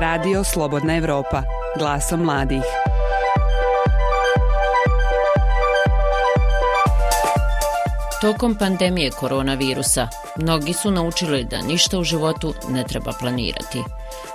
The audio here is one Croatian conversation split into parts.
Radio Slobodna Evropa, glasom mladih. Tokom pandemije koronavirusa, mnogi su naučili da ništa u životu ne treba planirati.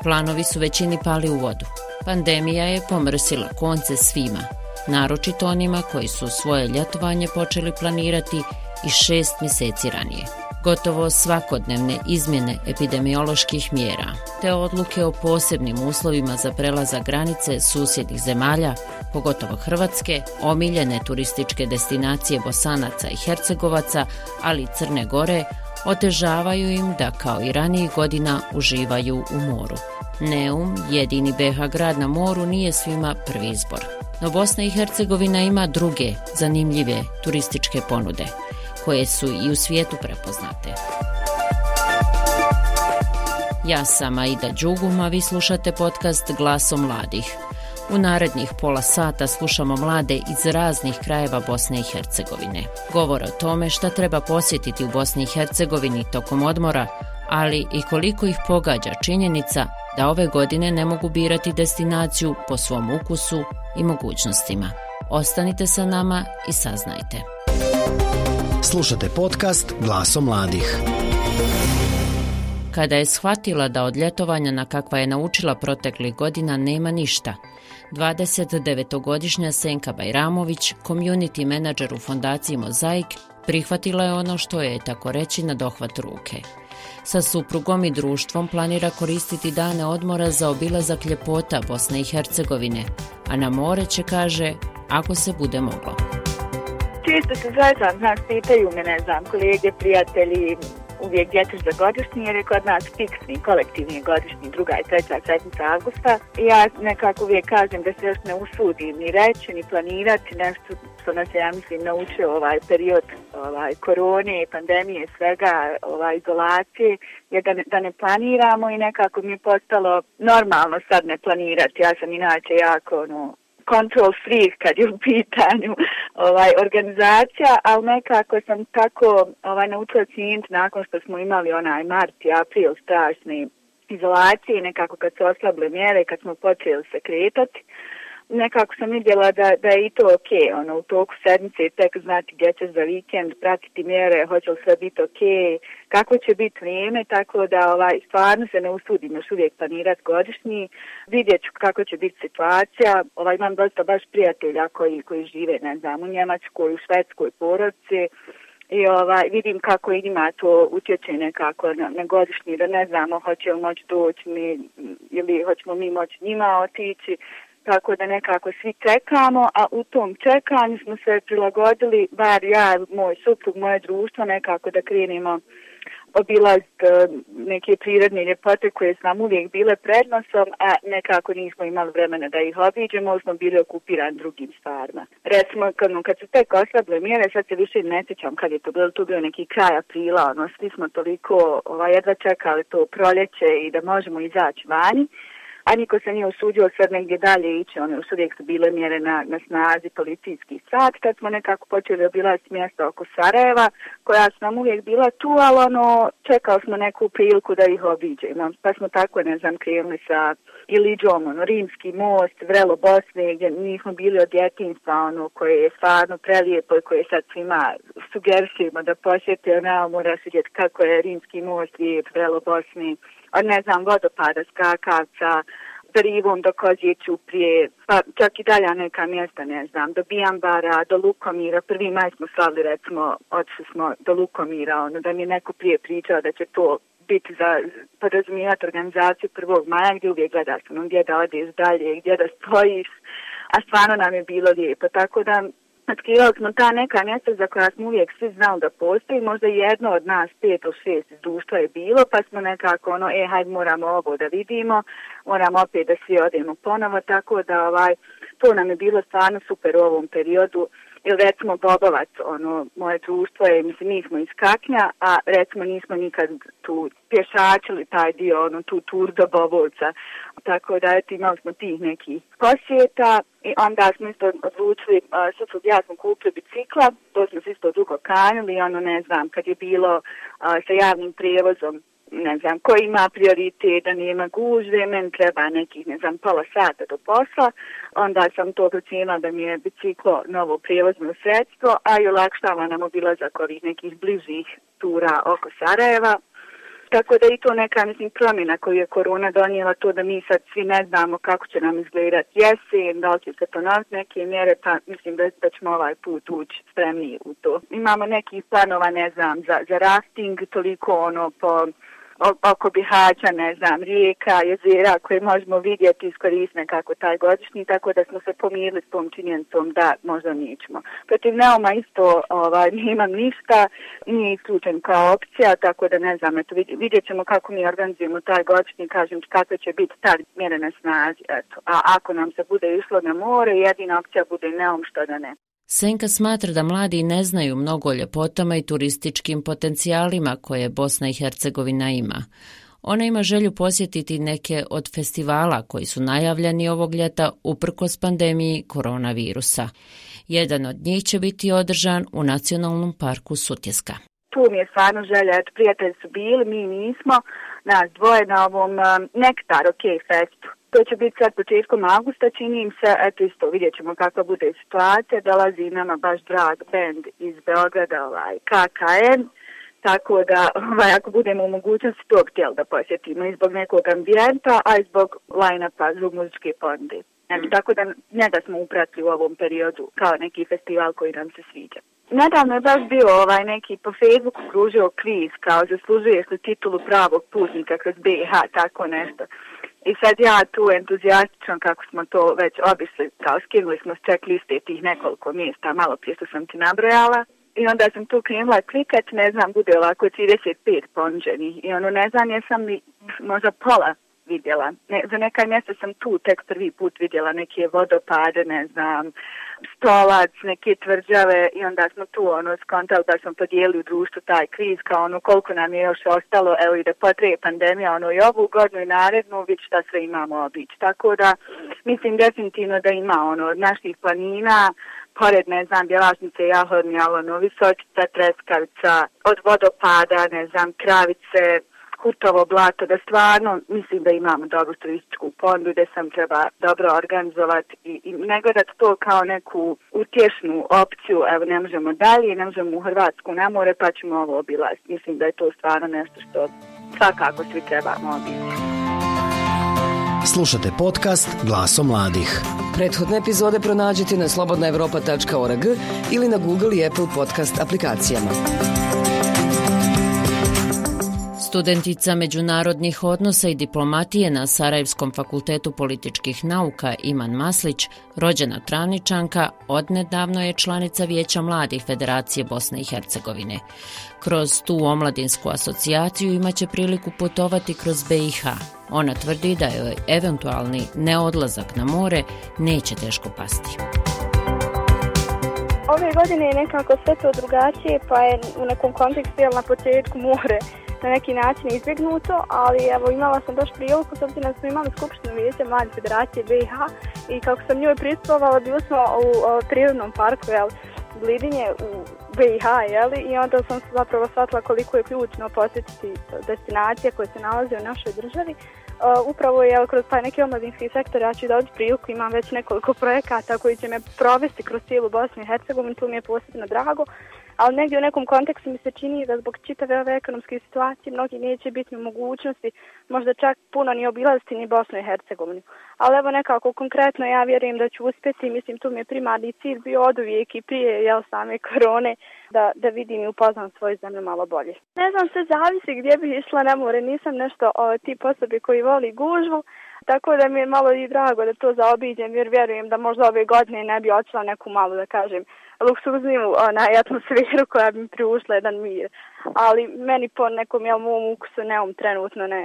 Planovi su većini pali u vodu. Pandemija je pomrsila konce svima, naročito onima koji su svoje ljetovanje počeli planirati i šest mjeseci ranije. Gotovo svakodnevne izmjene epidemioloških mjera te odluke o posebnim uslovima za prelazak granice susjednih zemalja, pogotovo Hrvatske, omiljene turističke destinacije Bosanaca i Hercegovaca, ali i Crne Gore, otežavaju im da kao i ranijih godina uživaju u moru. Neum, jedini BH grad na moru, nije svima prvi izbor. No Bosna i Hercegovina ima druge zanimljive turističke ponude, koje su i u svijetu prepoznate. Ja sam Aida Đugum, a vi slušate podcast Glasom mladih. U narednih pola sata slušamo mlade iz raznih krajeva Bosne i Hercegovine. Govor o tome šta treba posjetiti u Bosni i Hercegovini tokom odmora, ali i koliko ih pogađa činjenica da ove godine ne mogu birati destinaciju po svom ukusu i mogućnostima. Ostanite sa nama i saznajte. Slušate podcast Glaso mladih. Kada je shvatila da od ljetovanja na kakva je naučila proteklih godina nema ništa, 29-godišnja Senka Bajramović, community menadžer u fondaciji Mozaik, prihvatila je ono što je, tako reći, na dohvat ruke. Sa suprugom i društvom planira koristiti dane odmora za obilazak ljepota Bosne i Hercegovine, a na more će, kaže, ako se bude moglo. Često se zvezam, znaš, pitaju me, ne znam, kolege, prijatelji, uvijek dječeš za godišnji jer je kod nas fiksni kolektivni godišnji druga i treća sedmica avgusta. I ja nekako uvijek kažem da se još ne usudim ni reći ni planirati nešto što nas je ja mislim naučio ovaj period ovaj korone, pandemije svega ovaj izolacije je da ne, da ne planiramo i nekako mi je postalo normalno sad ne planirati. Ja sam inače jako ono control freak kad je u pitanju ovaj organizacija, ali nekako sam tako ovaj naučila cijeniti nakon što smo imali onaj mart i april strašni izolacije, nekako kad se oslable mjere, kad smo počeli se kretati, nekako sam vidjela da, da je i to ok, ono, u toku sedmice tek znati gdje će za vikend, pratiti mjere, hoće li sve biti ok, kako će biti vrijeme, tako da ovaj, stvarno se ne usudim još uvijek planirati godišnji, vidjet ću kako će biti situacija, ovaj, imam dosta baš prijatelja koji, koji žive, ne znam, u Njemačkoj, u Švedskoj porodci, i ovaj, vidim kako ima to utječe nekako na, na godišnji, da ne znamo hoće li moći doći mi, ili hoćemo mi moći njima otići, tako da nekako svi čekamo, a u tom čekanju smo se prilagodili, bar ja, moj suprug, moje društvo, nekako da krenemo obilazit neke prirodne ljepote koje su nam uvijek bile prednosom, a nekako nismo imali vremena da ih obiđemo, smo bili okupirani drugim stvarima. Recimo, kad, kad su tek oslable mjere, sad se više ne sjećam kad je to bilo, bio neki kraj aprila, ono, svi smo toliko ovaj, jedva čekali to proljeće i da možemo izaći vani, a niko se nije usudio sad negdje dalje ići, one još uvijek su bile mjere na, na snazi policijski sat, tad smo nekako počeli obilaziti mjesta oko Sarajeva, koja su nam uvijek bila tu, ali ono, čekali smo neku priliku da ih obiđemo, pa smo tako, ne znam, krenuli sa Iliđom, ono, Rimski most, Vrelo Bosne, gdje nismo bili od djetinstva, ono, koje je stvarno prelijepo i koje sad svima sugersujemo da posjeti, ono, moraš vidjeti kako je Rimski most, lijep, Vrelo Bosne, od ne znam, vodopada, skakavca, Rivom do Kozjeću prije, pa čak i dalja neka mjesta, ne znam, do Bijambara, do Lukomira, prvi maj smo slavili, recimo, odšli smo do Lukomira, ono, da mi je neko prije pričao da će to biti za podrazumijevati organizaciju prvog maja gdje uvijek gledaš ono, gdje da odeš dalje, gdje da stojiš, a stvarno nam je bilo lijepo, tako da Otkrivali smo ta neka mjesta za koja smo uvijek svi znali da postoji, možda jedno od nas, pet ili šest iz društva je bilo, pa smo nekako ono, e, hajde moramo ovo da vidimo, moramo opet da svi odemo ponovo, tako da ovaj, to nam je bilo stvarno super u ovom periodu, ili recimo Bobovac, ono, moje društvo je, mislim, mi smo iz Kaknja, a recimo nismo nikad tu pješačili taj dio, ono, tu tur do Bobovca, tako da eto, imali smo tih nekih posjeta i onda smo isto odlučili, uh, sad su ja smo kupili bicikla, to smo se isto dugo kanili, ono, ne znam, kad je bilo uh, sa javnim prijevozom ne znam, ko ima prioritet, da nema gužve, meni treba nekih, ne znam, pola sata do posla, onda sam to procijenila da mi je biciklo novo prijevozno sredstvo, a i olakšava nam obilazak ovih nekih bližih tura oko Sarajeva. Tako da i to neka, mislim, promjena koju je korona donijela, to da mi sad svi ne znamo kako će nam izgledati jesen, da li će se ponoviti neke mjere, pa mislim da, da ćemo ovaj put ući spremni u to. Imamo nekih planova, ne znam, za, za rafting, toliko ono po oko Bihaća, ne znam, rijeka, jezera koje možemo vidjeti iskoristne kako taj godišnji, tako da smo se pomirili s tom činjenicom da možda nećemo. Protiv Neoma isto ovaj, nemam ništa, nije isključen kao opcija, tako da ne znam, eto, vidjet ćemo kako mi organizujemo taj godišnji, kažem kako će biti ta mjere na eto. A ako nam se bude išlo na more, jedina opcija bude Neom što da ne. Senka smatra da mladi ne znaju mnogo ljepotama i turističkim potencijalima koje Bosna i Hercegovina ima. Ona ima želju posjetiti neke od festivala koji su najavljeni ovog ljeta uprkos pandemiji koronavirusa. Jedan od njih će biti održan u Nacionalnom parku Sutjeska. Tu mi je stvarno želja, prijatelji su bili, mi nismo, nas dvoje na ovom um, Nektar OK festu to će biti sad početkom augusta, čini se, eto isto vidjet ćemo kakva bude situacija, dolazi nama baš drag band iz Beograda, ovaj, KKN, tako da, ovaj, ako budemo u mogućnosti to htjeli da posjetimo i zbog nekog ambijenta, a i zbog line-upa, zbog muzičke pondi. Znači, tako da njega smo upratili u ovom periodu kao neki festival koji nam se sviđa. Nedavno je baš bio ovaj neki po Facebooku kružio kviz kao zaslužuješ li titulu pravog putnika kroz BiH, tako nešto. I sad ja tu entuzijastično kako smo to već obišli, kao skinuli smo s checkliste tih nekoliko mjesta, malo prije što sam ti nabrojala. I onda sam tu krenula klikat, ne znam, bude ovako 35 ponuđenih. I ono, ne znam, jesam li možda pola vidjela. Ne, za neka mjesta sam tu tek prvi put vidjela neke vodopade, ne znam, stolac, neke tvrđave i onda smo tu ono skontali da smo podijeli u društvu taj kriz kao ono koliko nam je još ostalo, evo i da potrije pandemija, ono i ovu godinu i narednu, vidi šta sve imamo obići. Tako da mislim definitivno da ima ono od naših planina, pored, ne znam, Bjelašnice, Jahodnje, ono, Visočica, Treskavica, od vodopada, ne znam, Kravice, Kutovo blato, da stvarno mislim da imamo dobru turističku pondu gdje sam treba dobro organizovati i, i ne gledati to kao neku utješnu opciju, evo ne možemo dalje, ne možemo u Hrvatsku na more pa ćemo ovo obilaziti. Mislim da je to stvarno nešto što svakako svi trebamo obići. Slušate podcast Glaso mladih. Prethodne epizode pronađite na slobodnaevropa.org ili na Google i Apple podcast aplikacijama. Studentica međunarodnih odnosa i diplomatije na Sarajevskom fakultetu političkih nauka Iman Maslić, rođena Traničanka, odnedavno je članica Vijeća mladih Federacije Bosne i Hercegovine. Kroz tu omladinsku asocijaciju imaće priliku putovati kroz BiH. Ona tvrdi da joj eventualni neodlazak na more neće teško pasti. Ove godine je nekako sve to drugačije, pa je u nekom kontekstu na početku more na neki način izbjegnuto, ali evo imala sam baš priliku s obzirom da smo imali skupštinu vijeća Mlade federacije BiH i kako sam njoj pristupovala, bili smo u, u prirodnom parku, jel, Blidinje u BiH, jeli, i onda sam se zapravo shvatila koliko je ključno posjetiti destinacije koje se nalaze u našoj državi. Uh, upravo je kroz taj neki omladinski sektor ja ću dobiti priliku, imam već nekoliko projekata koji će me provesti kroz cijelu Bosnu i Hercegovinu, tu mi je posebno drago ali negdje u nekom kontekstu mi se čini da zbog čitave ove ekonomske situacije mnogi neće biti u mogućnosti možda čak puno ni obilaziti ni Bosnu i Hercegovinu. Ali evo nekako konkretno ja vjerujem da ću uspjeti, mislim tu mi je primarni cilj bio od uvijek i prije jel, same korone da, da vidim i upoznam svoju zemlju malo bolje. Ne znam, sve zavisi gdje bih išla na more, nisam nešto o, tip osobi koji voli gužvu, tako da mi je malo i drago da to zaobiđem jer vjerujem da možda ove godine ne bi očela neku malo da kažem luksuzniju onaj, atmosferu koja bi mi priušla jedan mir. Ali meni po nekom jel, mom ukusu neom trenutno ne,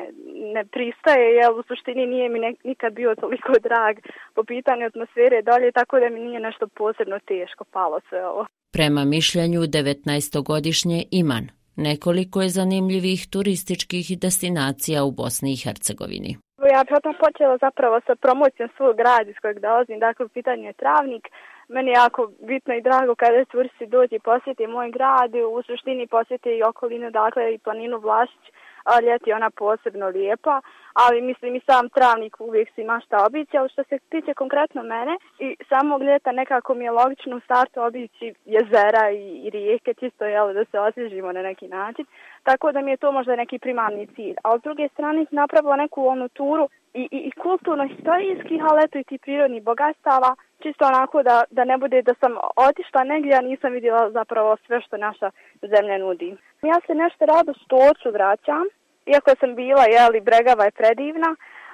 ne pristaje, jer u suštini nije mi ne, nikad bio toliko drag po pitanju atmosfere dalje, tako da mi nije nešto posebno teško palo sve ovo. Prema mišljenju 19-godišnje Iman, nekoliko je zanimljivih turističkih destinacija u Bosni i Hercegovini. Ja bih odmah počela zapravo sa promocijom svog grada iz kojeg dolazim, dakle u pitanju je Travnik, meni je jako bitno i drago kada turisti dođe i posjeti moj grad, u suštini posjeti i okolinu, dakle i planinu Vlašić, a ljeti ona posebno lijepa, ali mislim i sam travnik uvijek si ima šta obići, ali što se tiče konkretno mene i samog ljeta nekako mi je logično u startu obići jezera i, i rijeke, čisto jel, da se osvježimo na neki način, tako da mi je to možda neki primarni cilj. A s druge strane napravila neku onu turu i, i, i kulturno-historijskih, ali eto i ti prirodnih bogatstava, čisto onako da, da ne bude da sam otišla negdje, a nisam vidjela zapravo sve što naša zemlja nudi. Ja se nešto rado stoču vraćam, iako sam bila, jeli, bregava je predivna,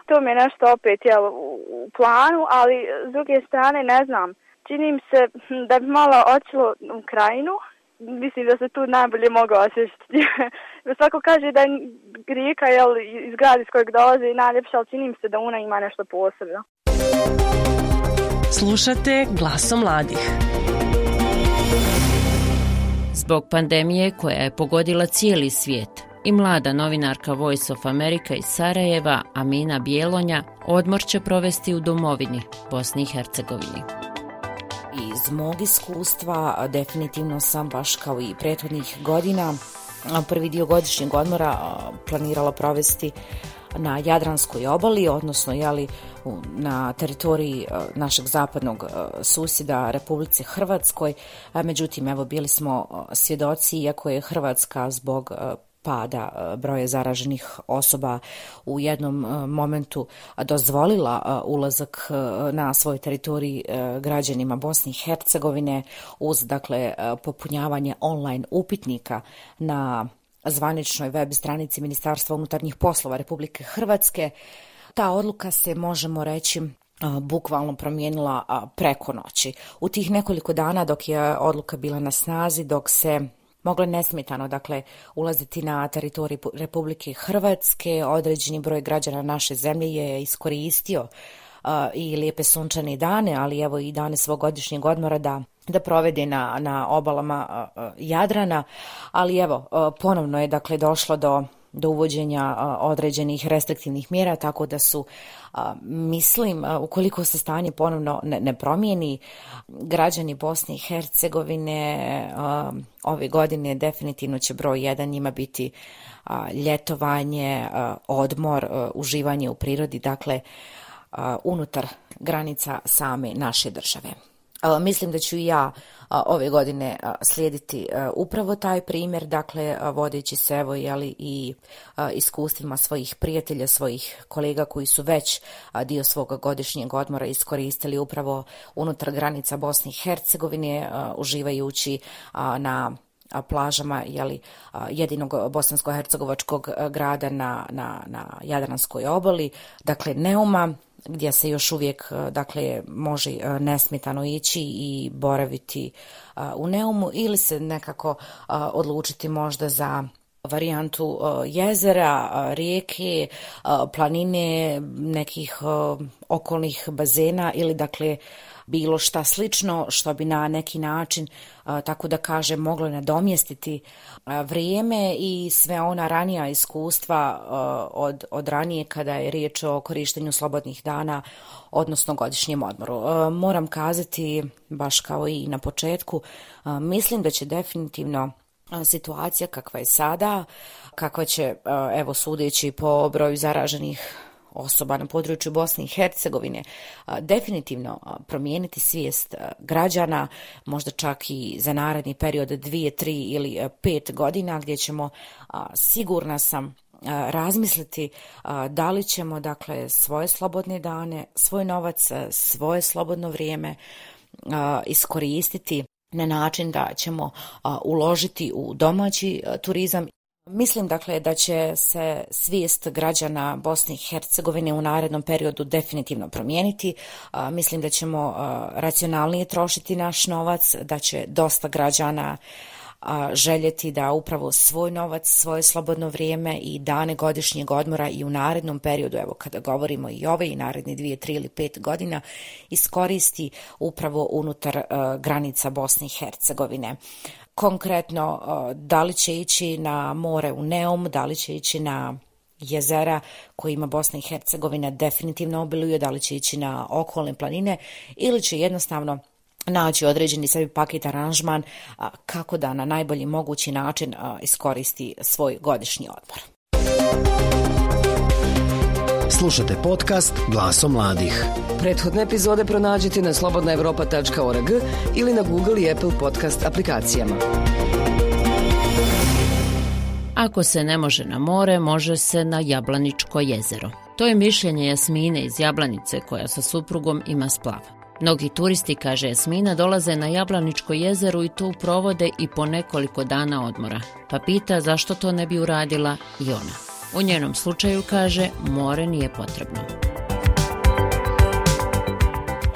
to mi je nešto opet, jel, u planu, ali s druge strane, ne znam, činim se hm, da bi malo očilo u krajinu, mislim da se tu najbolje mogu osjećati. Svako kaže da je rijeka jel, iz grada iz kojeg dolaze najljepša, ali činim se da ona ima nešto posebno. Slušate glasom mladih. Zbog pandemije koja je pogodila cijeli svijet, i mlada novinarka Voice of America iz Sarajeva, Amina Bjelonja, odmor će provesti u domovini, Bosni i Hercegovini. Iz mog iskustva definitivno sam baš kao i prethodnih godina prvi dio godišnjeg odmora planirala provesti na Jadranskoj obali, odnosno jeli, na teritoriji našeg zapadnog susjeda Republice Hrvatskoj. Međutim, evo bili smo svjedoci, iako je Hrvatska zbog pada e, broja zaraženih osoba u jednom e, momentu dozvolila e, ulazak na svoj teritoriji građanima Bosne i Hercegovine uz dakle popunjavanje online upitnika na zvaničnoj web stranici Ministarstva unutarnjih poslova Republike Hrvatske. Ta odluka se, možemo reći, bukvalno promijenila preko noći. U tih nekoliko dana dok je odluka bila na snazi, dok se mogle nesmetano dakle ulaziti na teritorij Republike Hrvatske. Određeni broj građana naše zemlje je iskoristio i lijepe sunčane dane, ali evo i dane svog godišnjeg odmora da da provede na, na obalama Jadrana, ali evo ponovno je dakle došlo do do uvođenja određenih restriktivnih mjera, tako da su, mislim, ukoliko se stanje ponovno ne, promijeni, građani Bosne i Hercegovine ove godine definitivno će broj jedan njima biti ljetovanje, odmor, uživanje u prirodi, dakle, unutar granica same naše države. Mislim da ću i ja ove godine slijediti upravo taj primjer, dakle vodeći se evo jeli, i iskustvima svojih prijatelja, svojih kolega koji su već dio svoga godišnjeg odmora iskoristili upravo unutar granica Bosne i Hercegovine, uživajući na plažama jeli, jedinog bosansko-hercegovačkog grada na, na, na Jadranskoj obali, dakle Neuma, gdje se još uvijek dakle može nesmetano ići i boraviti u Neumu ili se nekako odlučiti možda za varijantu jezera, rijeke, planine, nekih okolnih bazena ili dakle bilo šta slično što bi na neki način, tako da kaže, moglo nadomjestiti vrijeme i sve ona ranija iskustva od, od ranije kada je riječ o korištenju slobodnih dana, odnosno godišnjem odmoru. Moram kazati, baš kao i na početku, mislim da će definitivno situacija kakva je sada, kakva će, evo sudeći po broju zaraženih osoba na području Bosne i Hercegovine definitivno promijeniti svijest građana, možda čak i za naredni period dvije, tri ili pet godina gdje ćemo sigurna sam razmisliti da li ćemo dakle svoje slobodne dane, svoj novac, svoje slobodno vrijeme iskoristiti na način da ćemo uložiti u domaći turizam Mislim dakle da će se svijest građana Bosne i Hercegovine u narednom periodu definitivno promijeniti. mislim da ćemo racionalnije trošiti naš novac, da će dosta građana željeti da upravo svoj novac, svoje slobodno vrijeme i dane godišnjeg odmora i u narednom periodu, evo kada govorimo i ove i naredni dvije, tri ili pet godina, iskoristi upravo unutar granica Bosne i Hercegovine konkretno da li će ići na more u Neum, da li će ići na jezera kojima Bosna i Hercegovina definitivno obiluje, da li će ići na okolne planine ili će jednostavno naći određeni sebi paket aranžman kako da na najbolji mogući način iskoristi svoj godišnji odmor. Slušate podcast Glasom mladih. Prethodne epizode pronađite na slobodnaevropa.org ili na Google i Apple podcast aplikacijama. Ako se ne može na more, može se na Jablaničko jezero. To je mišljenje Jasmine iz Jablanice koja sa suprugom ima splav. Mnogi turisti, kaže Jasmina, dolaze na Jablaničko jezero i tu provode i po nekoliko dana odmora. Pa pita zašto to ne bi uradila i ona. U njenom slučaju, kaže, more nije potrebno.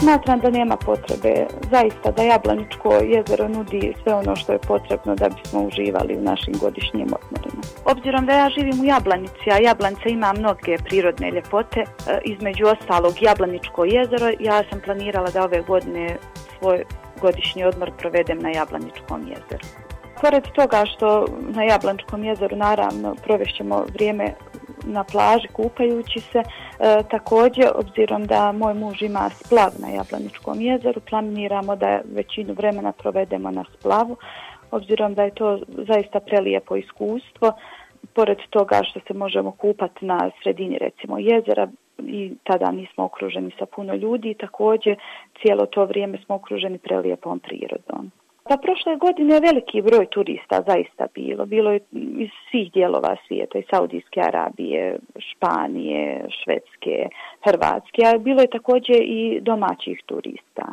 Smatram da nema potrebe zaista da Jablaničko jezero nudi sve ono što je potrebno da bismo uživali u našim godišnjim odmorima. Obzirom da ja živim u Jablanici, a Jablanica ima mnoge prirodne ljepote, e, između ostalog Jablaničko jezero, ja sam planirala da ove godine svoj godišnji odmor provedem na Jablaničkom jezeru. Pored toga što na Jablančkom jezeru naravno provešćemo vrijeme na plaži kupajući se, e, također obzirom da moj muž ima splav na Jablaničkom jezeru, planiramo da većinu vremena provedemo na splavu, obzirom da je to zaista prelijepo iskustvo, pored toga što se možemo kupati na sredini recimo jezera i tada nismo okruženi sa puno ljudi, također cijelo to vrijeme smo okruženi prelijepom prirodom. Pa prošle godine je veliki broj turista zaista bilo. Bilo je iz svih dijelova svijeta, iz Saudijske Arabije, Španije, Švedske, Hrvatske, a bilo je također i domaćih turista.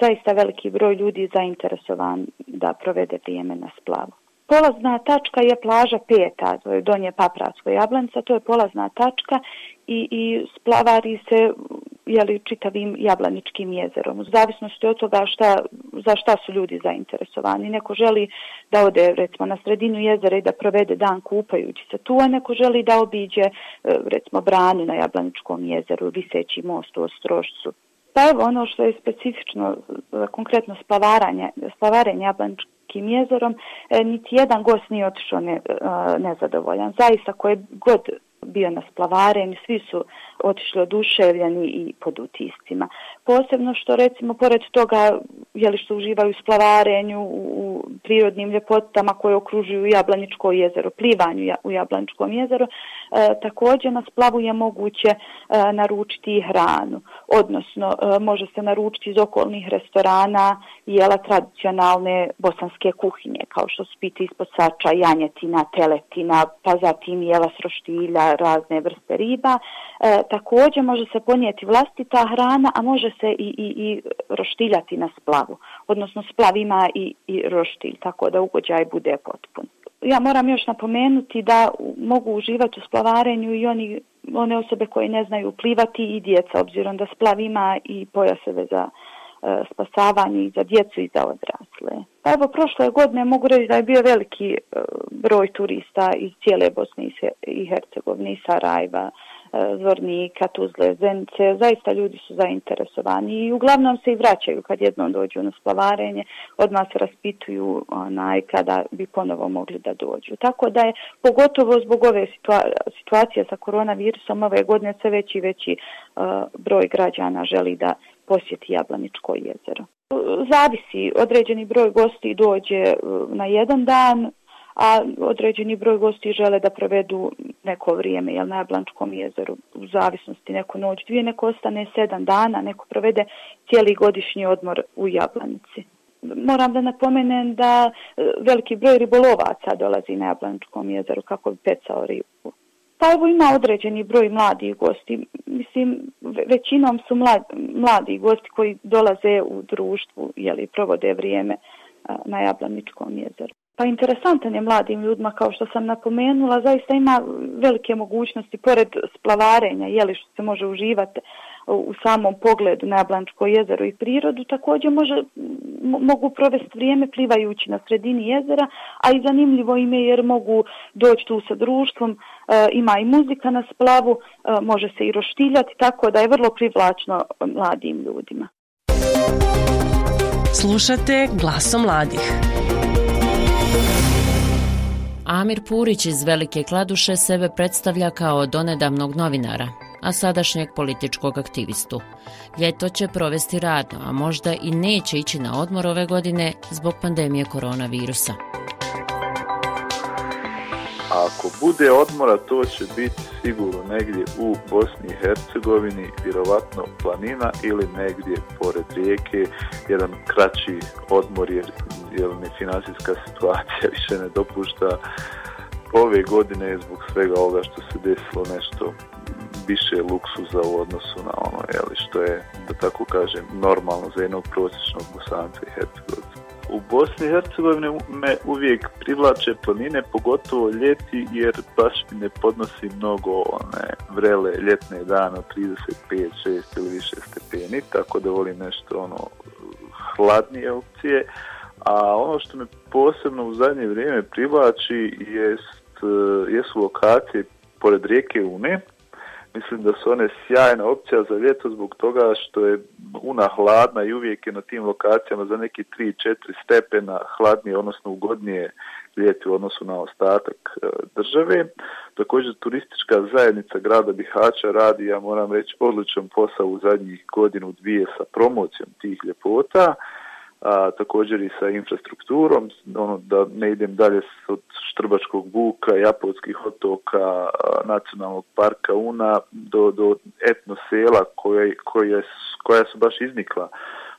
Zaista veliki broj ljudi zainteresovan da provede vrijeme na splavu. Polazna tačka je plaža peta, to je Donje Papravsko Jablanca, to je polazna tačka i, i splavari se jeli, čitavim Jablaničkim jezerom. U zavisnosti od toga šta, za šta su ljudi zainteresovani. Neko želi da ode recimo na sredinu jezera i da provede dan kupajući se tu, a neko želi da obiđe e, recimo branu na Jablaničkom jezeru, viseći most u Ostrošcu. Pa evo ono što je specifično konkretno splavaranje, splavarenje Jablaničkim jezerom, e, niti jedan gost nije otišao ne, nezadovoljan. Zaista koje god bio na splavarenju, svi su otišli oduševljeni i pod utiscima. Posebno što recimo pored toga jeli što uživaju u splavarenju, u prirodnim ljepotama koje okružuju Jablaničko jezero, plivanju u Jablaničkom jezeru, e, također na splavu je moguće e, naručiti i hranu, odnosno e, može se naručiti iz okolnih restorana jela tradicionalne bosanske kuhinje, kao što su piti ispod sača, janjetina, teletina, pa zatim jela s roštilja, razne vrste riba. E, također može se ponijeti vlastita hrana, a može se i, i, i roštiljati na splavu. Odnosno splav ima i, i roštilj, tako da ugođaj bude potpun. Ja moram još napomenuti da mogu uživati u splavarenju i oni, one osobe koje ne znaju plivati i djeca, obzirom da splav ima i pojaseve za spasavanje i za djecu i za odrasle. Pa evo, prošle godine mogu reći da je bio veliki e, broj turista iz cijele Bosne i Hercegovine, i Sarajeva, e, Zvornika, Tuzle, Zenice. Zaista ljudi su zainteresovani i uglavnom se i vraćaju kad jednom dođu na splavarenje. Odmah se raspituju onaj, kada bi ponovo mogli da dođu. Tako da je pogotovo zbog ove situacije sa koronavirusom ove godine sve veći i veći uh, broj građana želi da posjeti Jablaničko jezero. Zavisi, određeni broj gosti dođe e, na jedan dan, a određeni broj gosti žele da provedu neko vrijeme jel, na Jablančkom jezeru, u zavisnosti neko noć dvije, neko ostane sedam dana, neko provede cijeli godišnji odmor u Jablanici. Moram da napomenem da e, veliki broj ribolovaca dolazi na Jablančkom jezeru kako bi pecao ribu. Pa evo ima određeni broj mladih gosti. Mislim, većinom su mladi, mladi gosti koji dolaze u društvu, jeli, provode vrijeme na Jablaničkom jezeru. Pa interesantan je mladim ljudima, kao što sam napomenula, zaista ima velike mogućnosti, pored splavarenja, jeli što se može uživati u samom pogledu na Jablančko jezero i prirodu, također može, mogu provesti vrijeme plivajući na sredini jezera, a i zanimljivo im je jer mogu doći tu sa društvom, ima i muzika na splavu, e, može se i roštiljati, tako da je vrlo privlačno mladim ljudima. Slušate glasom mladih. Amir Purić iz Velike Kladuše sebe predstavlja kao donedavnog novinara, a sadašnjeg političkog aktivistu. Ljeto će provesti radno, a možda i neće ići na odmor ove godine zbog pandemije koronavirusa. Ako bude odmora, to će biti sigurno negdje u Bosni i Hercegovini, vjerovatno planina ili negdje pored rijeke, jedan kraći odmor jer, jer financijska situacija više ne dopušta ove godine zbog svega ovoga što se desilo nešto više luksuza u odnosu na ono jeli, što je, da tako kažem, normalno za jednog prosječnog bosanca i hercegovca. U Bosni i Hercegovini me uvijek privlače planine, pogotovo ljeti, jer baš mi ne podnosi mnogo one vrele ljetne dane 35, 6 ili više stepeni, tako da volim nešto ono hladnije opcije. A ono što me posebno u zadnje vrijeme privlači jest, jesu lokacije pored rijeke Une, Mislim da su one sjajna opcija za ljeto zbog toga što je una hladna i uvijek je na tim lokacijama za neki 3-4 stepena hladnije, odnosno ugodnije ljeti u odnosu na ostatak e, države. Također turistička zajednica grada Bihaća radi, ja moram reći, odličan posao u zadnjih godinu dvije sa promocijom tih ljepota a, također i sa infrastrukturom, ono da ne idem dalje od Štrbačkog buka, Japonskih otoka, nacionalnog parka Una do, do etno sela koje, koje, koja su baš iznikla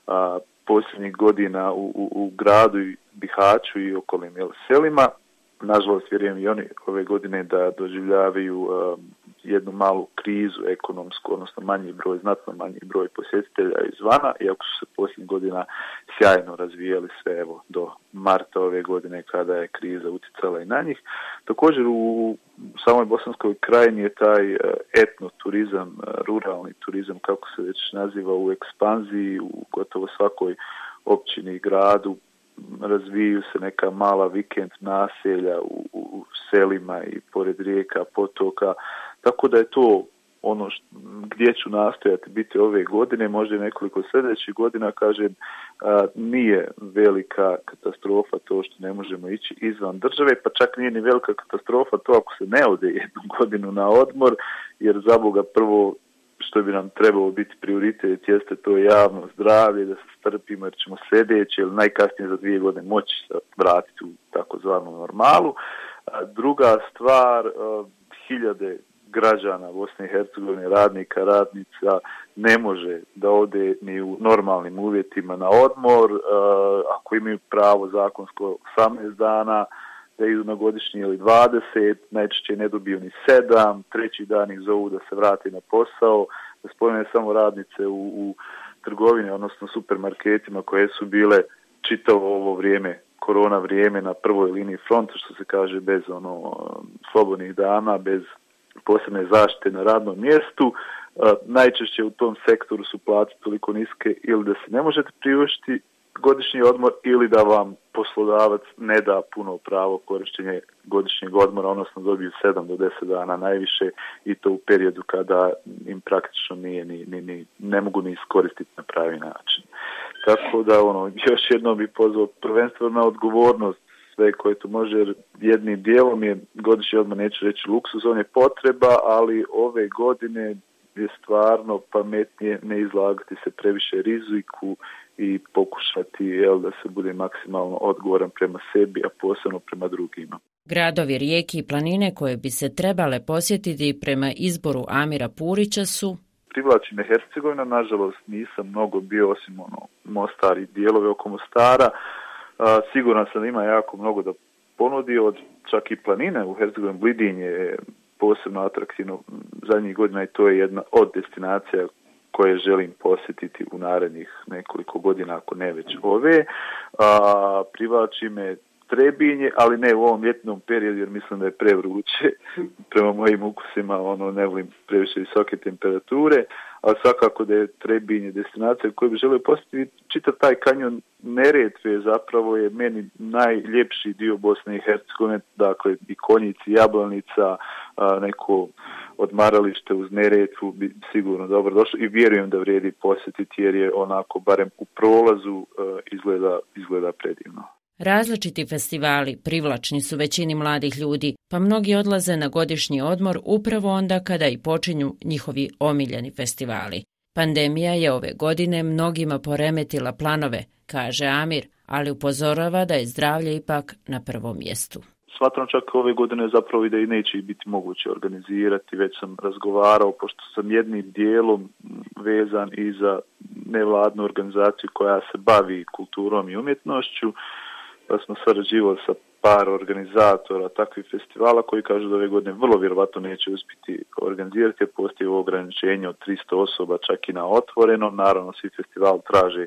a, posljednjih godina u, u, u gradu i Bihaću i okolim jel, selima. Nažalost, vjerujem i oni ove godine da doživljavaju jednu malu krizu ekonomsku, odnosno manji broj, znatno manji broj posjetitelja izvana, iako su se posljednjih godina sjajno razvijali sve evo do marta ove godine kada je kriza utjecala i na njih. Također u samoj Bosanskoj krajini je taj e, etno turizam, e, ruralni turizam, kako se već naziva, u ekspanziji u gotovo svakoj općini i gradu, razviju se neka mala vikend naselja u, u selima i pored rijeka, potoka, tako da je to ono gdje ću nastojati biti ove godine, možda nekoliko sljedećih godina, kažem, a, nije velika katastrofa to što ne možemo ići izvan države, pa čak nije ni velika katastrofa to ako se ne ode jednu godinu na odmor, jer za Boga prvo što bi nam trebalo biti prioritet jeste to javno zdravlje, da se strpimo jer ćemo sljedeće ili najkasnije za dvije godine moći se vratiti u takozvanu normalu. A druga stvar, hiljade građana Bosne i Hercegovine, radnika, radnica, ne može da ode ni u normalnim uvjetima na odmor, ako imaju pravo zakonsko 18 dana, da idu na godišnji ili 20, najčešće ne dobiju ni 7, treći dan ih zovu da se vrati na posao, da spomene samo radnice u, u trgovini, odnosno supermarketima koje su bile čitavo ovo vrijeme korona vrijeme na prvoj liniji fronta, što se kaže, bez ono slobodnih dana, bez posebne zaštite na radnom mjestu. Najčešće u tom sektoru su plate toliko niske ili da se ne možete priuštiti godišnji odmor ili da vam poslodavac ne da puno pravo korištenje godišnjeg odmora, odnosno dobiju 7 do 10 dana najviše i to u periodu kada im praktično nije ni, ni, ni ne mogu ni iskoristiti na pravi način. Tako da ono, još jednom bih pozvao prvenstveno na odgovornost sve koje tu može, jer jednim dijelom je godišnji odmor, neću reći luksuz, on je potreba, ali ove godine je stvarno pametnije ne izlagati se previše riziku i pokušati jel, da se bude maksimalno odgovoran prema sebi, a posebno prema drugima. Gradovi, rijeke i planine koje bi se trebale posjetiti prema izboru Amira Purića su privlači me Hercegovina, nažalost nisam mnogo bio osim ono Mostar i dijelove oko Mostara. Siguran sam da ima jako mnogo da ponudi od čak i planine u Hercegovini. Blidinje je posebno atraktivno zadnjih godina i to je jedna od destinacija koje želim posjetiti u narednih nekoliko godina, ako ne već ove. A, privlači me Trebinje, ali ne u ovom ljetnom periodu jer mislim da je prevruće. Prema mojim ukusima, ono ne volim previše visoke temperature, ali svakako da je Trebinje destinacija koju bi želio posjetiti. Čitav taj kanjon Neretve zapravo je meni najljepši dio Bosne i Hercegovine, dakle i konjici, jablanica, neko odmaralište uz Neretvu bi sigurno dobro došlo i vjerujem da vrijedi posjetiti jer je onako barem u prolazu izgleda, izgleda predivno. Različiti festivali privlačni su većini mladih ljudi, pa mnogi odlaze na godišnji odmor upravo onda kada i počinju njihovi omiljeni festivali. Pandemija je ove godine mnogima poremetila planove, kaže Amir, ali upozorava da je zdravlje ipak na prvom mjestu. smatram čak ove godine zapravo i da i neće biti moguće organizirati, već sam razgovarao, pošto sam jednim dijelom vezan i za nevladnu organizaciju koja se bavi kulturom i umjetnošću, pa smo sarađivali sa par organizatora takvih festivala koji kažu da ove godine vrlo vjerovatno neće uspjeti organizirati jer postoji ograničenje od 300 osoba čak i na otvorenom. Naravno svi festival traže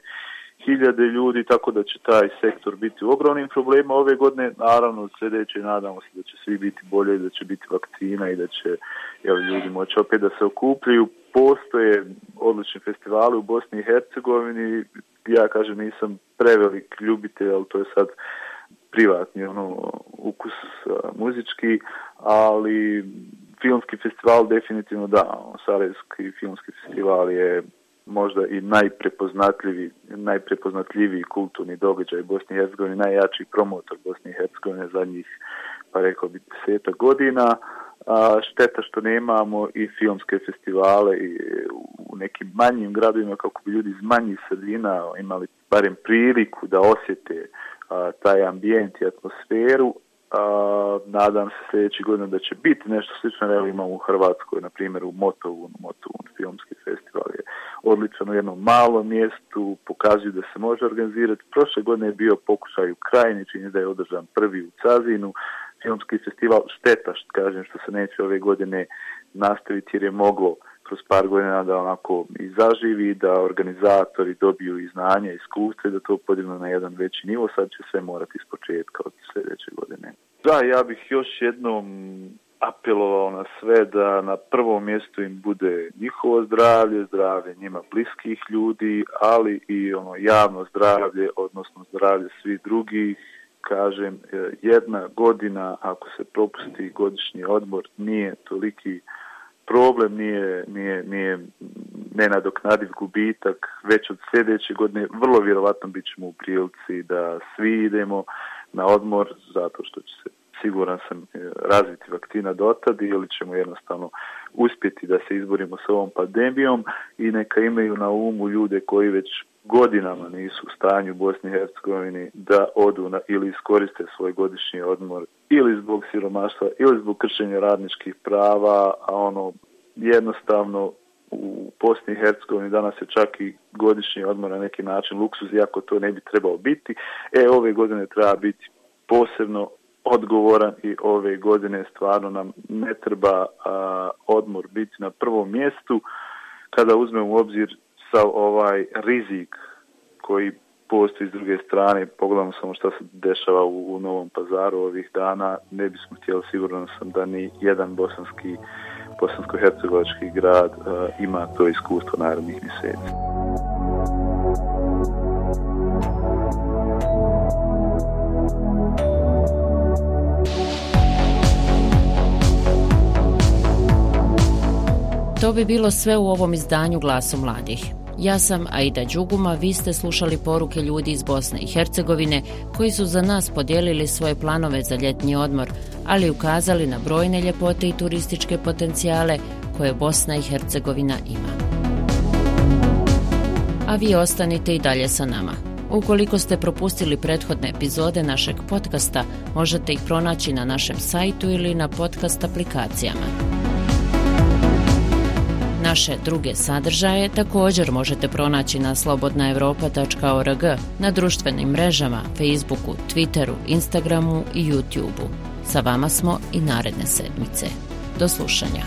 hiljade ljudi, tako da će taj sektor biti u ogromnim problemima ove godine. Naravno, sljedeće nadamo se da će svi biti bolje, da će biti vakcina i da će jel, ljudi moći opet da se okupljaju. Postoje odlični festivali u Bosni i Hercegovini. Ja kažem nisam prevelik ljubitelj, ali to je sad privatni ono ukus muzički, ali filmski festival definitivno da, Sarajevski filmski festival je možda i najprepoznatljiviji, najprepoznatljiviji kulturni događaj Bosne i Hercegovine, najjači promotor Bosne i Hercegovine zadnjih, pa rekao bi, deseta godina. A, šteta što nemamo i filmske festivale i u nekim manjim gradovima kako bi ljudi iz manjih sredina imali barem priliku da osjete a, taj ambijent i atmosferu, a, nadam se sljedeći godina da će biti nešto slično, evo imamo u Hrvatskoj, na primjer u Motovu, Motovu filmski festival je odličan u jednom malom mjestu, pokazuju da se može organizirati. Prošle godine je bio pokušaj u Krajini, čini da je održan prvi u Cazinu, filmski festival, šteta što kažem što se neće ove godine nastaviti jer je moglo kroz par godina da onako i zaživi, da organizatori dobiju i znanja, i iskustvo da to podignu na jedan veći nivo, sad će sve morati iz početka od sljedeće godine. Da, ja bih još jednom apelovao na sve da na prvom mjestu im bude njihovo zdravlje, zdravlje njima bliskih ljudi, ali i ono javno zdravlje, odnosno zdravlje svih drugih. Kažem, jedna godina, ako se propusti godišnji odmor, nije toliki problem nije, nije, nije nenadoknadiv gubitak, već od sljedeće godine vrlo vjerovatno bit ćemo u prilici da svi idemo na odmor zato što će se siguran sam e, razviti vakcina dotad ili ćemo jednostavno uspjeti da se izborimo s ovom pandemijom i neka imaju na umu ljude koji već godinama nisu u stanju u Bosni i Hercegovini da odu na, ili iskoriste svoj godišnji odmor ili zbog siromaštva ili zbog kršenja radničkih prava, a ono jednostavno u Bosni i Hercegovini danas je čak i godišnji odmor na neki način luksuz, iako to ne bi trebao biti. E, ove godine treba biti posebno odgovoran i ove godine stvarno nam ne treba a, odmor biti na prvom mjestu kada uzmemo u obzir sa ovaj rizik koji postoji s druge strane, pogledamo samo što se dešava u, u Novom pazaru ovih dana, ne bismo htjeli sigurno sam da ni jedan bosanski bosansko-hercegovački grad uh, ima to iskustvo narednih mjeseci. To bi bilo sve u ovom izdanju Glasu mladih. Ja sam Aida Đuguma, vi ste slušali poruke ljudi iz Bosne i Hercegovine koji su za nas podijelili svoje planove za ljetni odmor, ali ukazali na brojne ljepote i turističke potencijale koje Bosna i Hercegovina ima. A vi ostanite i dalje sa nama. Ukoliko ste propustili prethodne epizode našeg podcasta, možete ih pronaći na našem sajtu ili na podcast aplikacijama. Naše druge sadržaje također možete pronaći na slobodnaevropa.org, na društvenim mrežama, Facebooku, Twitteru, Instagramu i YouTubeu. Sa vama smo i naredne sedmice. Do slušanja.